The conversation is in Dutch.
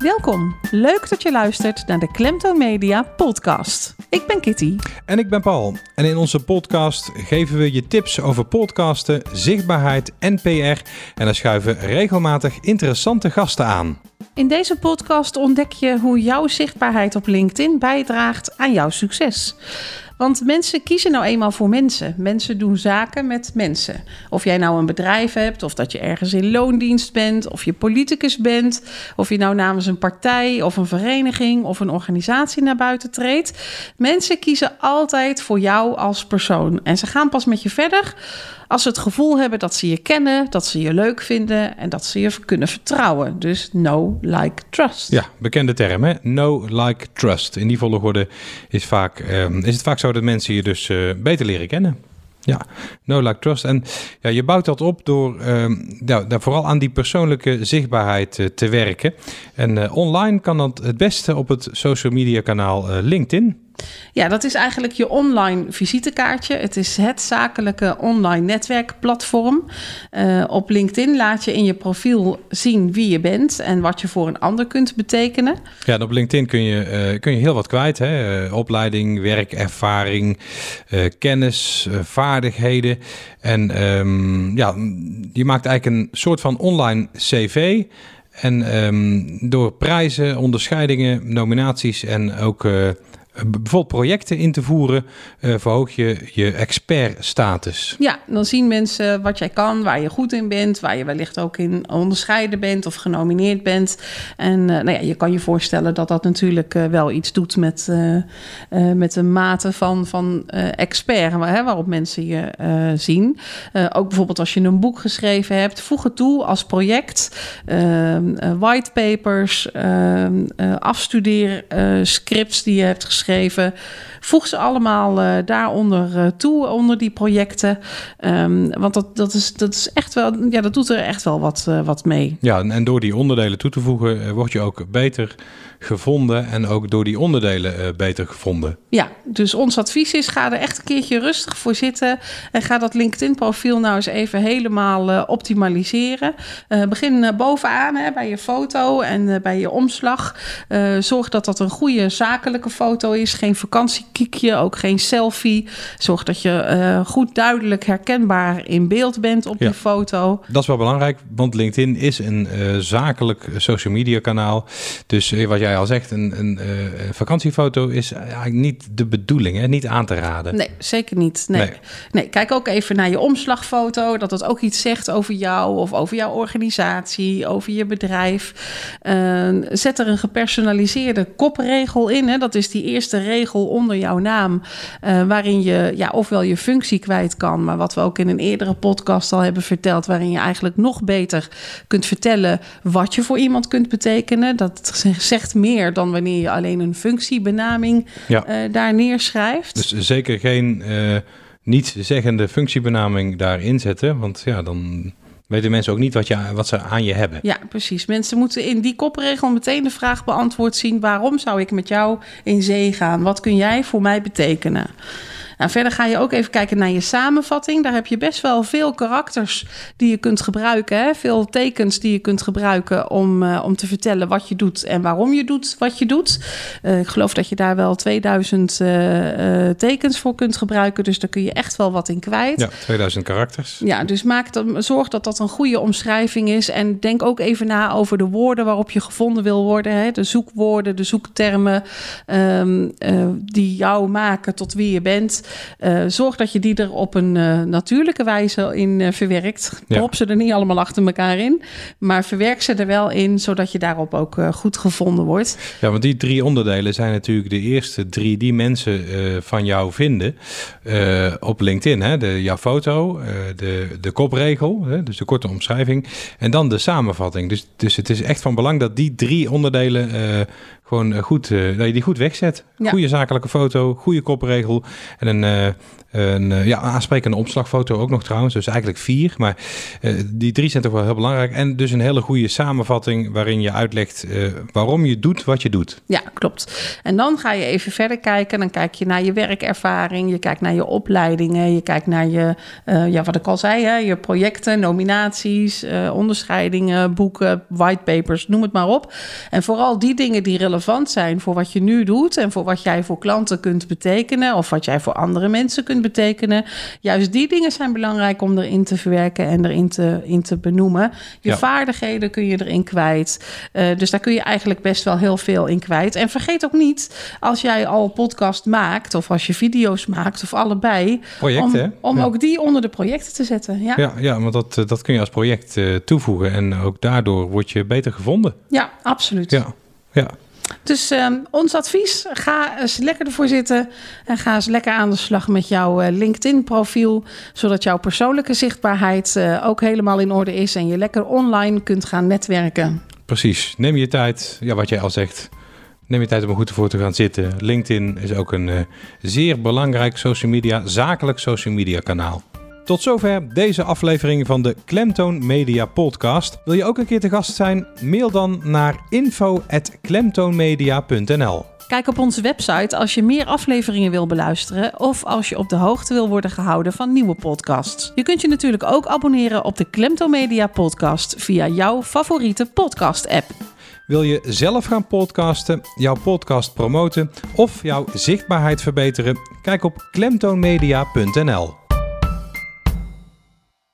Welkom. Leuk dat je luistert naar de Klemtoon Media podcast. Ik ben Kitty. En ik ben Paul. En in onze podcast geven we je tips over podcasten, zichtbaarheid en PR. En dan schuiven regelmatig interessante gasten aan. In deze podcast ontdek je hoe jouw zichtbaarheid op LinkedIn bijdraagt aan jouw succes. Want mensen kiezen nou eenmaal voor mensen. Mensen doen zaken met mensen. Of jij nou een bedrijf hebt, of dat je ergens in loondienst bent, of je politicus bent, of je nou namens een partij of een vereniging of een organisatie naar buiten treedt. Mensen kiezen altijd voor jou als persoon. En ze gaan pas met je verder als ze het gevoel hebben dat ze je kennen, dat ze je leuk vinden en dat ze je kunnen vertrouwen. Dus know, like, trust. Ja, bekende term hè. Know, like, trust. In die volgorde is, vaak, ehm, is het vaak zo dat mensen je dus uh, beter leren kennen. Ja, no like trust. En ja, je bouwt dat op door uh, ja, vooral aan die persoonlijke zichtbaarheid uh, te werken. En uh, online kan dat het beste op het social media kanaal LinkedIn. Ja, dat is eigenlijk je online visitekaartje. Het is het zakelijke online netwerkplatform. Uh, op LinkedIn laat je in je profiel zien wie je bent en wat je voor een ander kunt betekenen. Ja, en op LinkedIn kun je, uh, kun je heel wat kwijt. Hè? Uh, opleiding, werkervaring, kennis, vaardigheden. En um, ja, je maakt eigenlijk een soort van online cv. En um, door prijzen, onderscheidingen, nominaties en ook bijvoorbeeld projecten in te voeren, uh, verhoog je je expertstatus. Ja, dan zien mensen wat jij kan, waar je goed in bent, waar je wellicht ook in onderscheiden bent of genomineerd bent. En uh, nou ja, je kan je voorstellen dat dat natuurlijk wel iets doet met, met de mate van, van expert, waarop mensen je zien. ook bijvoorbeeld als je een boek geschreven hebt, voeg het toe als project. whitepapers, afstudeerscripts die je hebt geschreven geschreven. Voeg ze allemaal uh, daaronder uh, toe, onder die projecten. Um, want dat, dat, is, dat is echt wel, ja, dat doet er echt wel wat, uh, wat mee. Ja, en door die onderdelen toe te voegen, word je ook beter gevonden en ook door die onderdelen beter gevonden. Ja, dus ons advies is: ga er echt een keertje rustig voor zitten en ga dat LinkedIn-profiel nou eens even helemaal uh, optimaliseren. Uh, begin bovenaan hè, bij je foto en bij je omslag. zorg dat dat een goede zakelijke foto is, geen vakantiekiekje, ook geen selfie. Zorg dat je goed duidelijk herkenbaar in beeld bent op ja, die foto. Dat is wel belangrijk, want LinkedIn is een zakelijk social media kanaal. Dus wat jij al zegt, een, een vakantiefoto is eigenlijk niet de bedoeling, hè? niet aan te raden. Nee, zeker niet. Nee. nee. nee. kijk ook even naar je omslagfoto, dat het ook iets zegt over jou of over jouw organisatie, over je bedrijf. Zet er een gepersonaliseerde kopregel in. Hè? Dat is die eerste regel onder jouw naam, uh, waarin je ja, ofwel je functie kwijt kan, maar wat we ook in een eerdere podcast al hebben verteld, waarin je eigenlijk nog beter kunt vertellen wat je voor iemand kunt betekenen. Dat zegt meer dan wanneer je alleen een functiebenaming ja. uh, daar neerschrijft. Dus zeker geen uh, niet zeggende functiebenaming daarin zetten, want ja, dan weten mensen ook niet wat, wat ze aan je hebben. Ja, precies. Mensen moeten in die kopregel meteen de vraag beantwoord zien: waarom zou ik met jou in zee gaan? Wat kun jij voor mij betekenen? Nou, verder ga je ook even kijken naar je samenvatting. Daar heb je best wel veel karakters die je kunt gebruiken. Hè? Veel tekens die je kunt gebruiken om, uh, om te vertellen wat je doet en waarom je doet wat je doet. Uh, ik geloof dat je daar wel 2000 uh, tekens voor kunt gebruiken. Dus daar kun je echt wel wat in kwijt. Ja, 2000 karakters. Ja, dus maak dan, zorg dat dat een goede omschrijving is. En denk ook even na over de woorden waarop je gevonden wil worden. Hè? De zoekwoorden, de zoektermen um, die jou maken tot wie je bent. Uh, zorg dat je die er op een uh, natuurlijke wijze in uh, verwerkt. Prop ja. ze er niet allemaal achter elkaar in. Maar verwerk ze er wel in, zodat je daarop ook goed gevonden wordt. Ja, want die drie onderdelen zijn natuurlijk de eerste drie die mensen van jou vinden op LinkedIn. Hè? De, jouw foto, de, de kopregel, hè? dus de korte omschrijving. En dan de samenvatting. Dus, dus het is echt van belang dat die drie onderdelen gewoon goed, dat je die goed wegzet. Ja. Goede zakelijke foto, goede kopregel en een En uh, een uh, ja, aansprekende opslagfoto ook nog trouwens. Dus eigenlijk vier. Maar uh, die drie zijn toch wel heel belangrijk. En dus een hele goede samenvatting waarin je uitlegt waarom je doet wat je doet. Ja, klopt. En dan ga je even verder kijken. Dan kijk je naar je werkervaring. Je kijkt naar je opleidingen. Je kijkt naar je, ja, wat ik al zei, hè, je projecten, nominaties, onderscheidingen, boeken, whitepapers, noem het maar op. En vooral die dingen die relevant zijn voor wat je nu doet en voor wat jij voor klanten kunt betekenen of wat jij voor andere mensen kunt betekenen. Juist die dingen zijn belangrijk om erin te verwerken en erin te, in te benoemen. Je Ja. vaardigheden kun je erin kwijt. Eh, dus daar kun je eigenlijk best wel heel veel in kwijt. En vergeet ook niet, als jij al podcast maakt of als je video's maakt of allebei, Projecten, om, om Ja. ook die onder de projecten te zetten. Ja, ja. Ja, ja want dat, eh, dat kun je als project eh, toevoegen. En ook daardoor word je beter gevonden. absoluut. Ja, ja. Dus ehm, ons advies, ga eens lekker ervoor zitten en ga eens lekker aan de slag met jouw eh, LinkedIn-profiel, zodat jouw persoonlijke zichtbaarheid eh, ook helemaal in orde is en je lekker online kunt gaan netwerken. precies. Neem je tijd, ja, wat jij al zegt. Neem je tijd om er goed ervoor te gaan zitten. LinkedIn is ook een eh, zeer belangrijk social media, zakelijk social media kanaal. Tot zover deze aflevering van de Klemtoon Media Podcast. Wil je ook een keer te gast zijn? Mail dan naar info@klemtoonmedia.nl. Kijk op onze website als je meer afleveringen wil beluisteren of als je op de hoogte wil worden gehouden van nieuwe podcasts. Je kunt je natuurlijk ook abonneren op de Klemto Media podcast via jouw favoriete podcast app. Wil je zelf gaan podcasten, jouw podcast promoten of jouw zichtbaarheid verbeteren? Kijk op klemtoonmedia.nl.